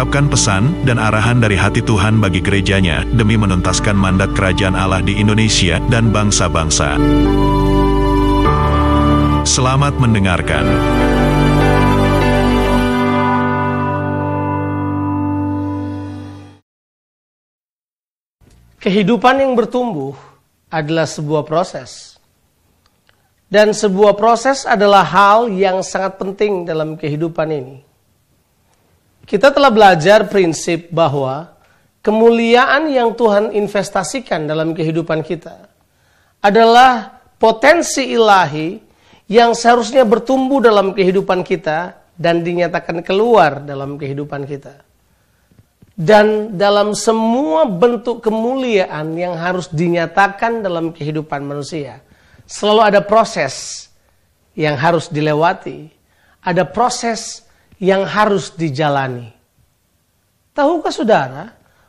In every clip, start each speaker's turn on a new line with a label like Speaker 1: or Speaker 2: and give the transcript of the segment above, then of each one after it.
Speaker 1: mengungkapkan pesan dan arahan dari hati Tuhan bagi gerejanya demi menuntaskan mandat kerajaan Allah di Indonesia dan bangsa-bangsa. Selamat mendengarkan.
Speaker 2: Kehidupan yang bertumbuh adalah sebuah proses. Dan sebuah proses adalah hal yang sangat penting dalam kehidupan ini. Kita telah belajar prinsip bahwa kemuliaan yang Tuhan investasikan dalam kehidupan kita adalah potensi ilahi yang seharusnya bertumbuh dalam kehidupan kita dan dinyatakan keluar dalam kehidupan kita. Dan dalam semua bentuk kemuliaan yang harus dinyatakan dalam kehidupan manusia, selalu ada proses yang harus dilewati, ada proses yang harus dijalani. Tahukah saudara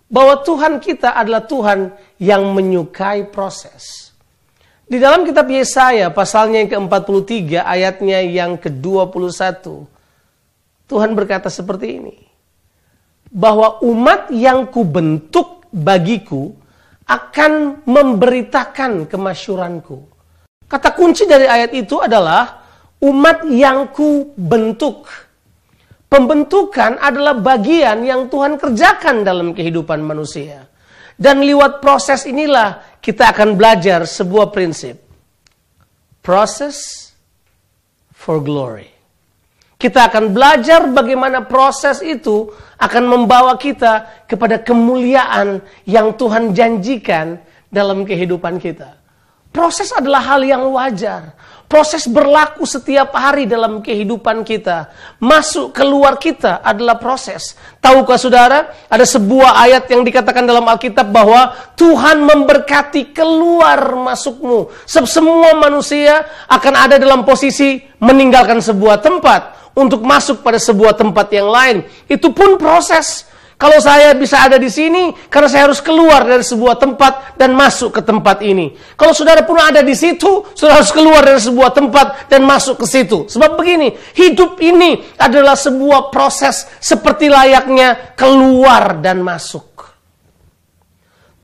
Speaker 2: bahwa Tuhan kita adalah Tuhan yang menyukai proses? Di dalam kitab Yesaya pasalnya yang ke-43 ayatnya yang ke-21 Tuhan berkata seperti ini bahwa umat yang kubentuk bagiku akan memberitakan kemasyuranku. Kata kunci dari ayat itu adalah umat yang kubentuk. Pembentukan adalah bagian yang Tuhan kerjakan dalam kehidupan manusia. Dan lewat proses inilah kita akan belajar sebuah prinsip. Process for glory. Kita akan belajar bagaimana proses itu akan membawa kita kepada kemuliaan yang Tuhan janjikan dalam kehidupan kita. Proses adalah hal yang wajar. Proses berlaku setiap hari dalam kehidupan kita. Masuk keluar kita adalah proses. Tahukah saudara, ada sebuah ayat yang dikatakan dalam Alkitab bahwa Tuhan memberkati keluar masukmu. Semua manusia akan ada dalam posisi meninggalkan sebuah tempat untuk masuk pada sebuah tempat yang lain. Itu pun proses. Kalau saya bisa ada di sini, karena saya harus keluar dari sebuah tempat dan masuk ke tempat ini. Kalau saudara pun ada di situ, saudara harus keluar dari sebuah tempat dan masuk ke situ. Sebab begini, hidup ini adalah sebuah proses seperti layaknya keluar dan masuk.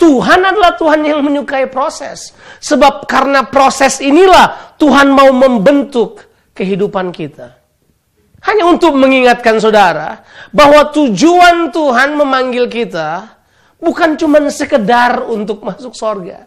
Speaker 2: Tuhan adalah Tuhan yang menyukai proses. Sebab karena proses inilah Tuhan mau membentuk kehidupan kita. Hanya untuk mengingatkan saudara bahwa tujuan Tuhan memanggil kita bukan cuma sekedar untuk masuk sorga.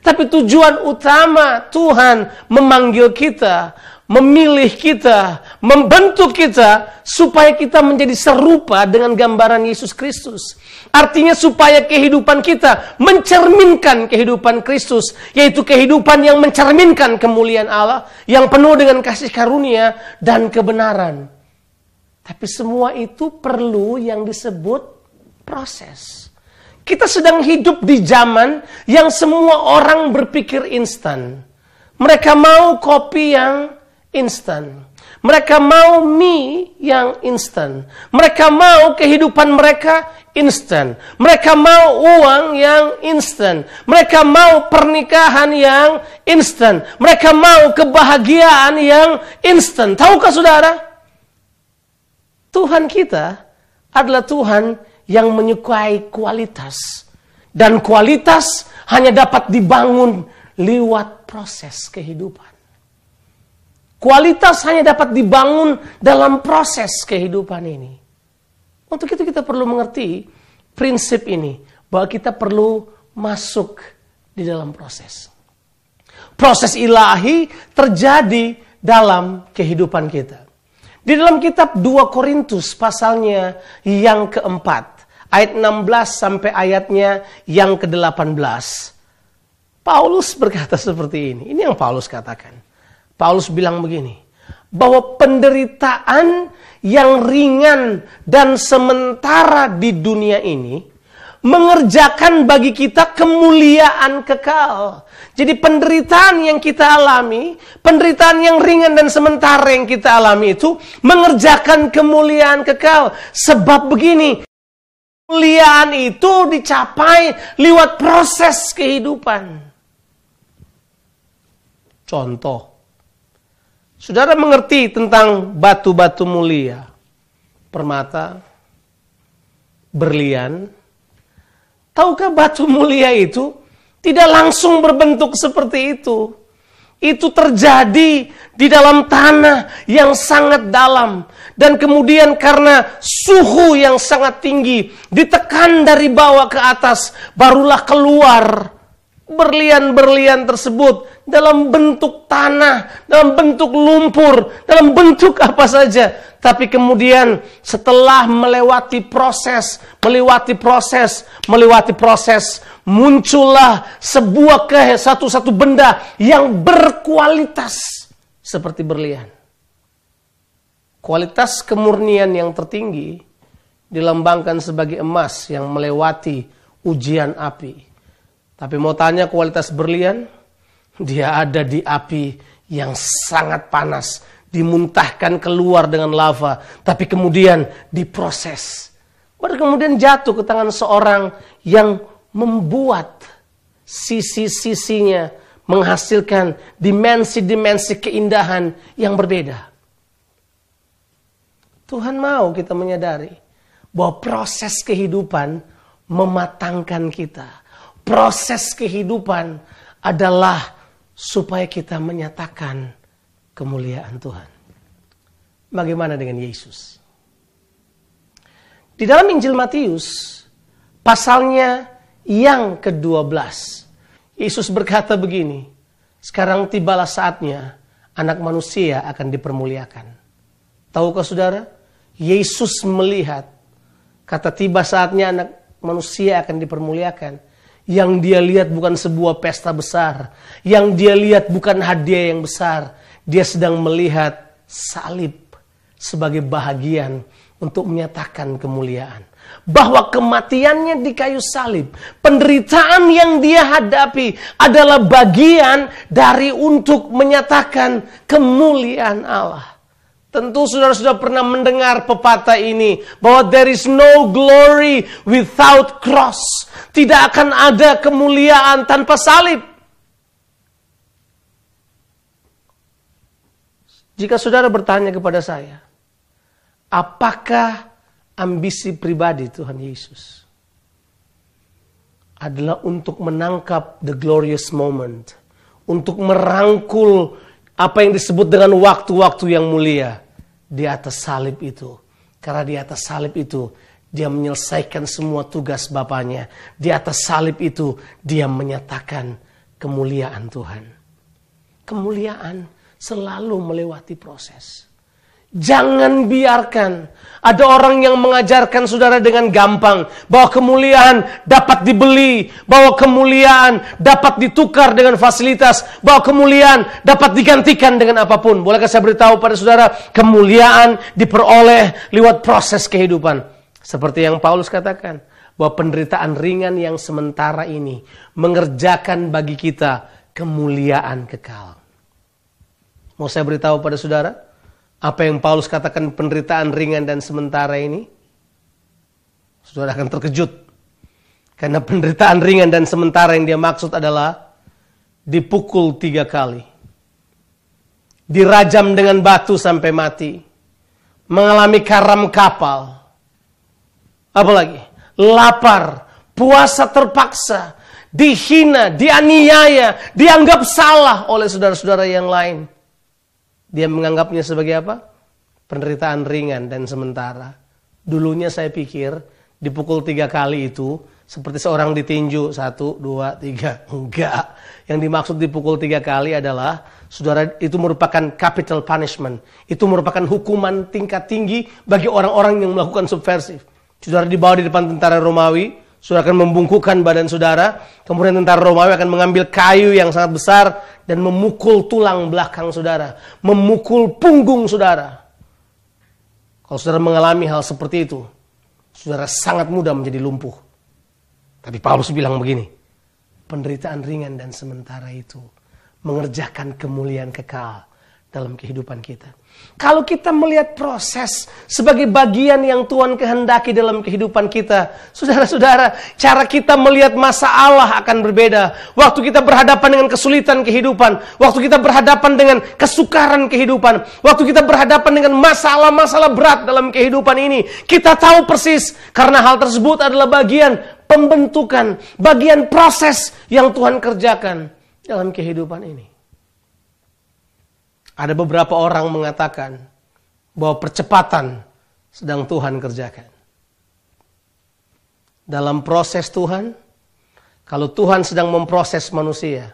Speaker 2: Tapi tujuan utama Tuhan memanggil kita, memilih kita, membentuk kita supaya kita menjadi serupa dengan gambaran Yesus Kristus. Artinya supaya kehidupan kita mencerminkan kehidupan Kristus, yaitu kehidupan yang mencerminkan kemuliaan Allah, yang penuh dengan kasih karunia dan kebenaran. Tapi semua itu perlu yang disebut proses. Kita sedang hidup di zaman yang semua orang berpikir instan. Mereka mau kopi yang instan. Mereka mau mie yang instan. Mereka mau kehidupan mereka instan. Mereka mau uang yang instan. Mereka mau pernikahan yang instan. Mereka mau kebahagiaan yang instan. Tahukah saudara? Tuhan kita adalah Tuhan yang menyukai kualitas. Dan kualitas hanya dapat dibangun lewat proses kehidupan. Kualitas hanya dapat dibangun dalam proses kehidupan ini. Untuk itu kita perlu mengerti prinsip ini. Bahwa kita perlu masuk di dalam proses. Proses ilahi terjadi dalam kehidupan kita. Di dalam kitab 2 Korintus pasalnya yang keempat. Ayat 16 sampai ayatnya yang ke-18. Paulus berkata seperti ini. Ini yang Paulus katakan. Paulus bilang begini. Bahwa penderitaan yang ringan dan sementara di dunia ini mengerjakan bagi kita kemuliaan kekal. Jadi penderitaan yang kita alami, penderitaan yang ringan dan sementara yang kita alami itu mengerjakan kemuliaan kekal. Sebab begini, kemuliaan itu dicapai lewat proses kehidupan. Contoh, saudara mengerti tentang batu-batu mulia, permata, berlian. Tahukah batu mulia itu tidak langsung berbentuk seperti itu. Itu terjadi di dalam tanah yang sangat dalam. Dan kemudian karena suhu yang sangat tinggi, ditekan dari bawah ke atas, barulah keluar berlian-berlian tersebut dalam bentuk tanah, dalam bentuk lumpur, dalam bentuk apa saja. Tapi kemudian setelah melewati proses, melewati proses, melewati proses, muncullah sebuah ke satu-satu benda yang berkualitas seperti berlian. Kualitas kemurnian yang tertinggi dilambangkan sebagai emas yang melewati ujian api. Tapi mau tanya kualitas berlian, dia ada di api yang sangat panas, dimuntahkan keluar dengan lava, tapi kemudian diproses. Baru kemudian jatuh ke tangan seorang yang membuat sisi-sisinya menghasilkan dimensi-dimensi keindahan yang berbeda. Tuhan mau kita menyadari bahwa proses kehidupan mematangkan kita. Proses kehidupan adalah supaya kita menyatakan kemuliaan Tuhan. Bagaimana dengan Yesus? Di dalam Injil Matius, pasalnya yang ke-12. Yesus berkata begini, sekarang tibalah saatnya anak manusia akan dipermuliakan. Tahukah saudara? Yesus melihat kata tiba saatnya anak manusia akan dipermuliakan. Yang dia lihat bukan sebuah pesta besar. Yang dia lihat bukan hadiah yang besar. Dia sedang melihat salib sebagai bahagian untuk menyatakan kemuliaan bahwa kematiannya di kayu salib, penderitaan yang dia hadapi adalah bagian dari untuk menyatakan kemuliaan Allah. Tentu saudara sudah pernah mendengar pepatah ini bahwa there is no glory without cross. Tidak akan ada kemuliaan tanpa salib. Jika saudara bertanya kepada saya, apakah ambisi pribadi Tuhan Yesus adalah untuk menangkap the glorious moment, untuk merangkul apa yang disebut dengan waktu-waktu yang mulia di atas salib itu. Karena di atas salib itu dia menyelesaikan semua tugas Bapaknya. Di atas salib itu dia menyatakan kemuliaan Tuhan. Kemuliaan selalu melewati proses. Jangan biarkan ada orang yang mengajarkan saudara dengan gampang bahwa kemuliaan dapat dibeli, bahwa kemuliaan dapat ditukar dengan fasilitas, bahwa kemuliaan dapat digantikan dengan apa pun. Bolehkah saya beritahu pada saudara, kemuliaan diperoleh lewat proses kehidupan. Seperti yang Paulus katakan, bahwa penderitaan ringan yang sementara ini mengerjakan bagi kita kemuliaan kekal. Mau saya beritahu pada saudara, apa yang Paulus katakan penderitaan ringan dan sementara ini? Saudara akan terkejut. Karena penderitaan ringan dan sementara yang dia maksud adalah dipukul tiga kali. Dirajam dengan batu sampai mati. Mengalami karam kapal. Apalagi? Lapar. Puasa terpaksa. Dihina, dianiaya, dianggap salah oleh saudara-saudara yang lain dia menganggapnya sebagai apa? Penderitaan ringan dan sementara. Dulunya saya pikir dipukul tiga kali itu seperti seorang ditinju satu, dua, tiga. Enggak. Yang dimaksud dipukul tiga kali adalah saudara itu merupakan capital punishment. Itu merupakan hukuman tingkat tinggi bagi orang-orang yang melakukan subversif. Saudara dibawa di depan tentara Romawi, Saudara akan membungkukan badan saudara. Kemudian tentara Romawi akan mengambil kayu yang sangat besar dan memukul tulang belakang saudara. Memukul punggung saudara. Kalau saudara mengalami hal seperti itu, saudara sangat mudah menjadi lumpuh. Tapi Paulus bilang begini, penderitaan ringan dan sementara itu mengerjakan kemuliaan kekal dalam kehidupan kita. Kalau kita melihat proses sebagai bagian yang Tuhan kehendaki dalam kehidupan kita, saudara-saudara, cara kita melihat masalah akan berbeda. Waktu kita berhadapan dengan kesulitan kehidupan, waktu kita berhadapan dengan kesukaran kehidupan, waktu kita berhadapan dengan masalah-masalah berat dalam kehidupan ini, kita tahu persis karena hal tersebut adalah bagian pembentukan, bagian proses yang Tuhan kerjakan dalam kehidupan ini. Ada beberapa orang mengatakan bahwa percepatan sedang Tuhan kerjakan. Dalam proses Tuhan, kalau Tuhan sedang memproses manusia,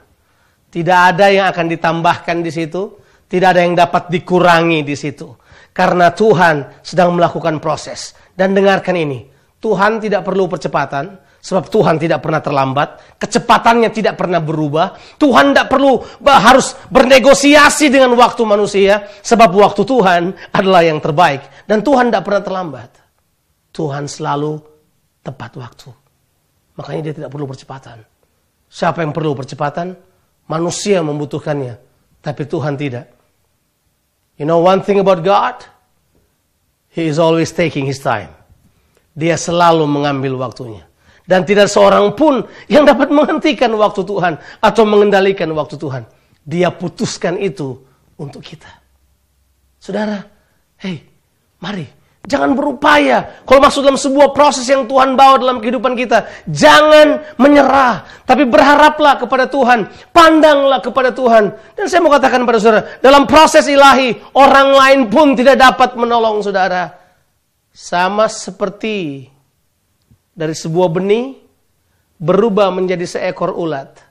Speaker 2: tidak ada yang akan ditambahkan di situ, tidak ada yang dapat dikurangi di situ. Karena Tuhan sedang melakukan proses. Dan dengarkan ini, Tuhan tidak perlu percepatan, Sebab Tuhan tidak pernah terlambat, kecepatannya tidak pernah berubah. Tuhan tidak perlu harus bernegosiasi dengan waktu manusia, sebab waktu Tuhan adalah yang terbaik. Dan Tuhan tidak pernah terlambat. Tuhan selalu tepat waktu. Makanya dia tidak perlu percepatan. Siapa yang perlu percepatan? Manusia membutuhkannya, tapi Tuhan tidak. You know one thing about God? He is always taking his time. Dia selalu mengambil waktunya. Dan tidak seorang pun yang dapat menghentikan waktu Tuhan atau mengendalikan waktu Tuhan. Dia putuskan itu untuk kita. Saudara, hei, mari. Jangan berupaya. Kalau masuk dalam sebuah proses yang Tuhan bawa dalam kehidupan kita. Jangan menyerah. Tapi berharaplah kepada Tuhan. Pandanglah kepada Tuhan. Dan saya mau katakan pada saudara. Dalam proses ilahi. Orang lain pun tidak dapat menolong saudara. Sama seperti dari sebuah benih berubah menjadi seekor ulat.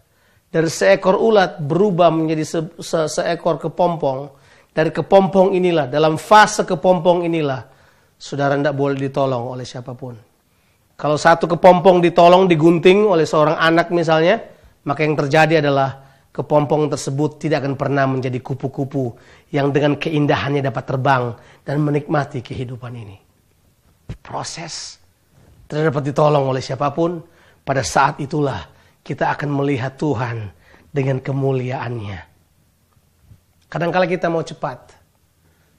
Speaker 2: Dari seekor ulat berubah menjadi se se seekor kepompong. Dari kepompong inilah, dalam fase kepompong inilah, saudara tidak boleh ditolong oleh siapa pun. Kalau satu kepompong ditolong, digunting oleh seorang anak misalnya, maka yang terjadi adalah kepompong tersebut tidak akan pernah menjadi kupu-kupu yang dengan keindahannya dapat terbang dan menikmati kehidupan ini. Proses tidak dapat ditolong oleh siapa pun, pada saat itulah kita akan melihat Tuhan dengan kemuliaannya. Kadang-kala kita mau cepat.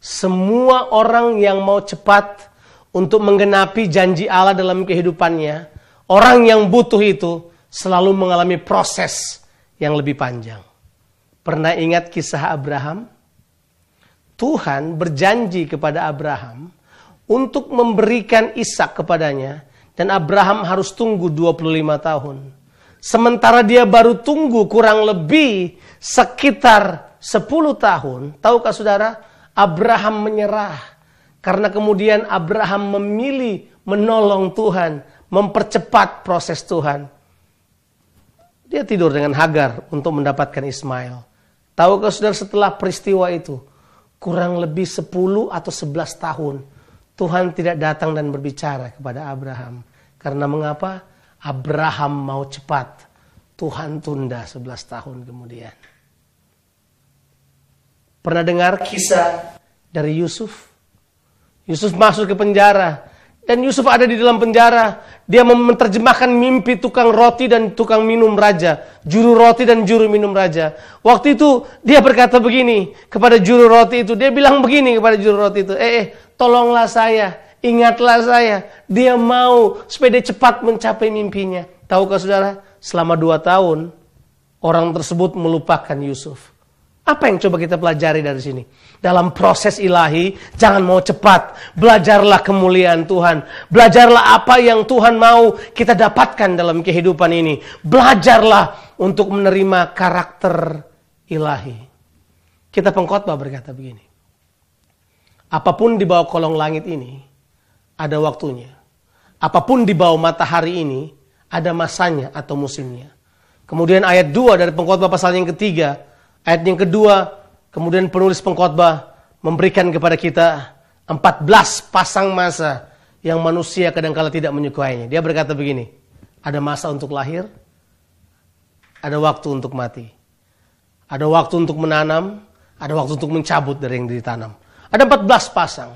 Speaker 2: Semua orang yang mau cepat untuk menggenapi janji Allah dalam kehidupannya, orang yang butuh itu selalu mengalami proses yang lebih panjang. Pernah ingat kisah Abraham? Tuhan berjanji kepada Abraham untuk memberikan Ishak kepadanya dan Abraham harus tunggu 25 tahun. Sementara dia baru tunggu kurang lebih sekitar 10 tahun. Tahukah saudara? Abraham menyerah. Karena kemudian Abraham memilih menolong Tuhan. Mempercepat proses Tuhan. Dia tidur dengan Hagar untuk mendapatkan Ismail. Tahukah saudara setelah peristiwa itu? Kurang lebih 10 atau 11 tahun Tuhan tidak datang dan berbicara kepada Abraham. Karena mengapa? Abraham mau cepat. Tuhan tunda 11 tahun kemudian. Pernah dengar kisah dari Yusuf? Yusuf masuk ke penjara. Dan Yusuf ada di dalam penjara. Dia menerjemahkan mimpi tukang roti dan tukang minum raja. Juru roti dan juru minum raja. Waktu itu dia berkata begini kepada juru roti itu. Dia bilang begini kepada juru roti itu. Eh, eh tolonglah saya, ingatlah saya. Dia mau dia cepat mencapai mimpinya. Tahukah saudara, selama dua tahun orang tersebut melupakan Yusuf. Apa yang coba kita pelajari dari sini? Dalam proses ilahi, jangan mau cepat. Belajarlah kemuliaan Tuhan. Belajarlah apa yang Tuhan mau kita dapatkan dalam kehidupan ini. Belajarlah untuk menerima karakter ilahi. Kita pengkhotbah berkata begini. Apa pun di bawah kolong langit ini, ada waktunya. Apa pun di bawah matahari ini, ada masanya atau musimnya. Kemudian ayat 2 dari pengkhotbah pasal yang ketiga, ayat yang kedua, kemudian penulis pengkhotbah memberikan kepada kita 14 pasang masa yang manusia kadang-kala tidak menyukainya. Dia berkata begini, ada masa untuk lahir, ada waktu untuk mati. Ada waktu untuk menanam, ada waktu untuk mencabut dari yang ditanam. Ada 14 pasang.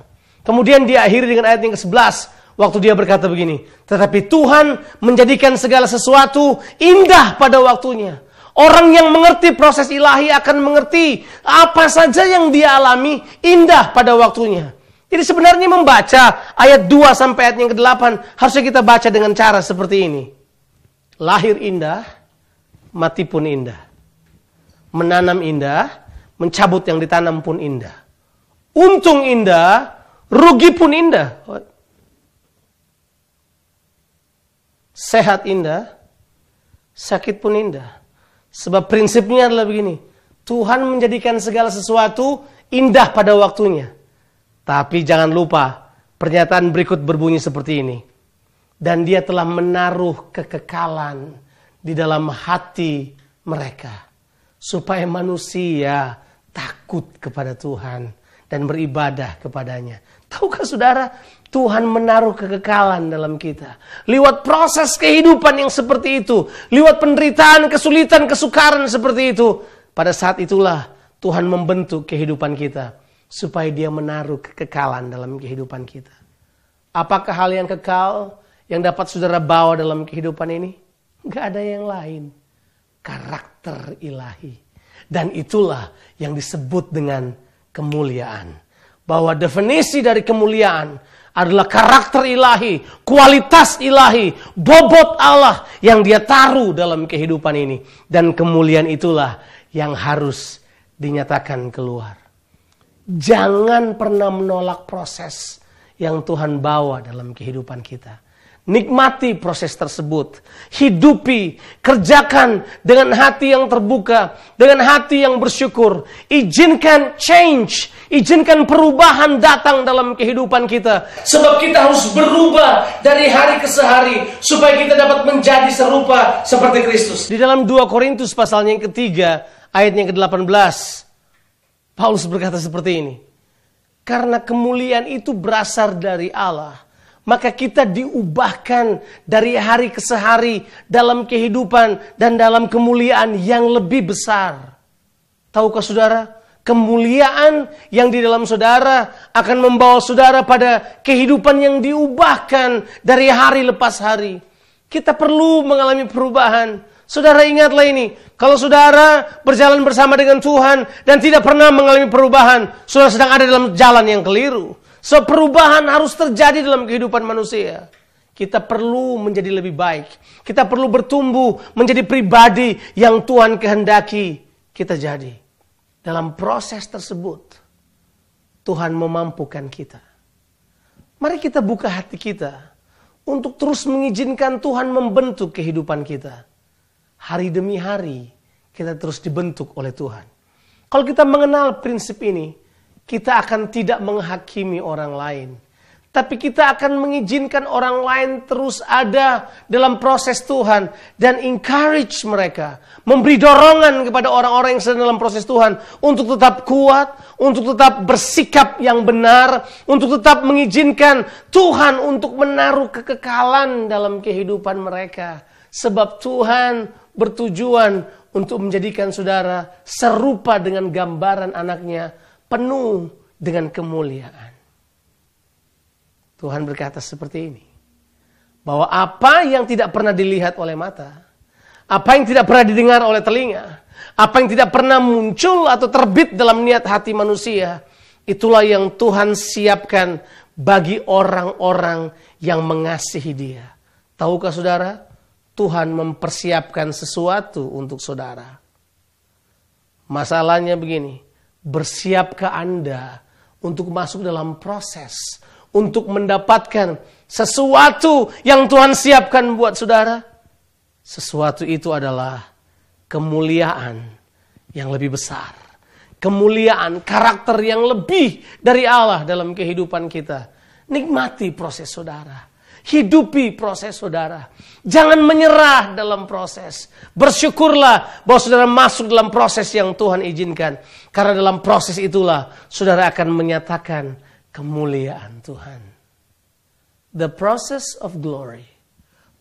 Speaker 2: Kemudian diakhiri dengan ayat yang ke-11. Waktu dia berkata begini, tetapi Tuhan menjadikan segala sesuatu indah pada waktunya. Orang yang mengerti proses ilahi akan mengerti apa saja yang dia alami indah pada waktunya. Jadi sebenarnya membaca ayat 2 sampai ayat yang ke-8 harusnya kita baca dengan cara seperti ini. Lahir indah, mati pun indah. Menanam indah, mencabut yang ditanam pun indah. Untung indah, rugi pun indah. Sehat indah, sakit pun indah. Sebab prinsipnya adalah begini. Tuhan menjadikan segala sesuatu indah pada waktunya. Tapi jangan lupa, pernyataan berikut berbunyi seperti ini. Dan dia telah menaruh kekekalan di dalam hati mereka. Supaya manusia takut kepada Tuhan dan beribadah kepadanya. Tahukah saudara, Tuhan menaruh kekekalan dalam kita. Lewat proses kehidupan yang seperti itu. Lewat penderitaan, kesulitan, kesukaran seperti itu. Pada saat itulah Tuhan membentuk kehidupan kita. Supaya dia menaruh kekekalan dalam kehidupan kita. Apakah hal yang kekal yang dapat saudara bawa dalam kehidupan ini? Gak ada yang lain. Karakter ilahi. Dan itulah yang disebut dengan kemuliaan. Bahwa definisi dari kemuliaan adalah karakter ilahi, kualitas ilahi, bobot Allah yang dia taruh dalam kehidupan ini. Dan kemuliaan itulah yang harus dinyatakan keluar. Jangan pernah menolak proses yang Tuhan bawa dalam kehidupan kita. Nikmati proses tersebut. Hidupi, kerjakan dengan hati yang terbuka, dengan hati yang bersyukur. Izinkan change, izinkan perubahan datang dalam kehidupan kita. Sebab kita harus berubah dari hari ke sehari supaya kita dapat menjadi serupa seperti Kristus. Di dalam 2 Korintus pasalnya yang ketiga, ayat yang ke-18, Paulus berkata seperti ini. Karena kemuliaan itu berasal dari Allah maka kita diubahkan dari hari ke sehari dalam kehidupan dan dalam kemuliaan yang lebih besar. Tahukah saudara? Kemuliaan yang di dalam saudara akan membawa saudara pada kehidupan yang diubahkan dari hari lepas hari. Kita perlu mengalami perubahan. Saudara ingatlah ini, kalau saudara berjalan bersama dengan Tuhan dan tidak pernah mengalami perubahan, saudara sedang ada dalam jalan yang keliru. So perubahan harus terjadi dalam kehidupan manusia. Kita perlu menjadi lebih baik. Kita perlu bertumbuh menjadi pribadi yang Tuhan kehendaki kita jadi. Dalam proses tersebut, Tuhan memampukan kita. Mari kita buka hati kita untuk terus mengizinkan Tuhan membentuk kehidupan kita. Hari demi hari kita terus dibentuk oleh Tuhan. Kalau kita mengenal prinsip ini, kita akan tidak menghakimi orang lain. Tapi kita akan mengizinkan orang lain terus ada dalam proses Tuhan dan encourage mereka, memberi dorongan kepada orang-orang yang sedang dalam proses Tuhan untuk tetap kuat, untuk tetap bersikap yang benar, untuk tetap mengizinkan Tuhan untuk menaruh kekekalan dalam kehidupan mereka. Sebab Tuhan bertujuan untuk menjadikan saudara serupa dengan gambaran anaknya penuh dengan kemuliaan. Tuhan berkata seperti ini. Bahwa apa yang tidak pernah dilihat oleh mata, apa yang tidak pernah didengar oleh telinga, apa yang tidak pernah muncul atau terbit dalam niat hati manusia, itulah yang Tuhan siapkan bagi orang-orang yang mengasihi Dia. Tahukah saudara? Tuhan mempersiapkan sesuatu untuk saudara. Masalahnya begini, Bersiapkah Anda untuk masuk dalam proses untuk mendapatkan sesuatu yang Tuhan siapkan buat saudara? Sesuatu itu adalah kemuliaan yang lebih besar. Kemuliaan karakter yang lebih dari Allah dalam kehidupan kita. Nikmati proses saudara. Hidupi proses saudara. Jangan menyerah dalam proses. Bersyukurlah bahwa saudara masuk dalam proses yang Tuhan izinkan. Karena dalam proses itulah saudara akan menyatakan kemuliaan Tuhan. The process of glory.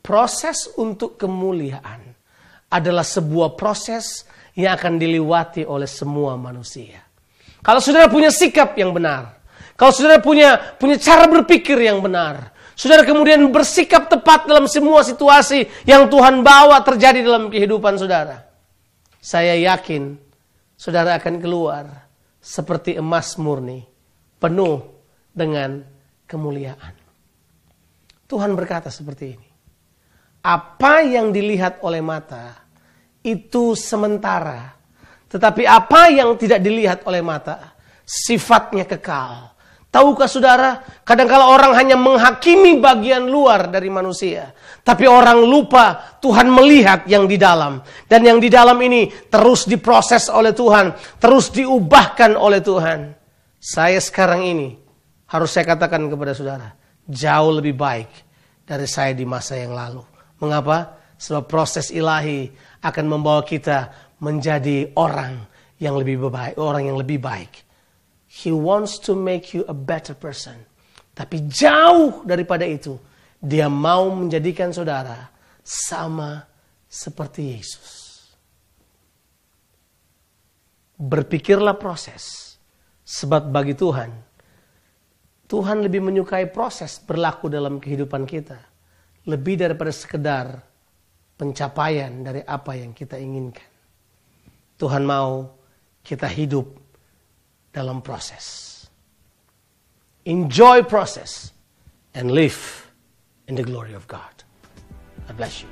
Speaker 2: Proses untuk kemuliaan adalah sebuah proses yang akan dilewati oleh semua manusia. Kalau saudara punya sikap yang benar, kalau saudara punya punya cara berpikir yang benar, Saudara kemudian bersikap tepat dalam semua situasi yang Tuhan bawa terjadi dalam kehidupan saudara. Saya yakin saudara akan keluar seperti emas murni, penuh dengan kemuliaan. Tuhan berkata seperti ini. Apa yang dilihat oleh mata itu sementara. Tetapi apa yang tidak dilihat oleh mata sifatnya kekal. Tahukah saudara, kadangkala orang hanya menghakimi bagian luar dari manusia. Tapi orang lupa Tuhan melihat yang di dalam. Dan yang di dalam ini terus diproses oleh Tuhan. Terus diubahkan oleh Tuhan. Saya sekarang ini, harus saya katakan kepada saudara, jauh lebih baik dari saya di masa yang lalu. Mengapa? Sebab proses ilahi akan membawa kita menjadi orang yang lebih baik, orang yang lebih baik. He wants to make you a better person. Tapi jauh daripada itu, dia mau menjadikan saudara sama seperti Yesus. Berpikirlah proses. Sebab bagi Tuhan, Tuhan lebih menyukai proses berlaku dalam kehidupan kita. Lebih daripada sekedar pencapaian dari apa yang kita inginkan. Tuhan mau kita hidup dalam proses. Enjoy process and live in the glory of God. I bless you.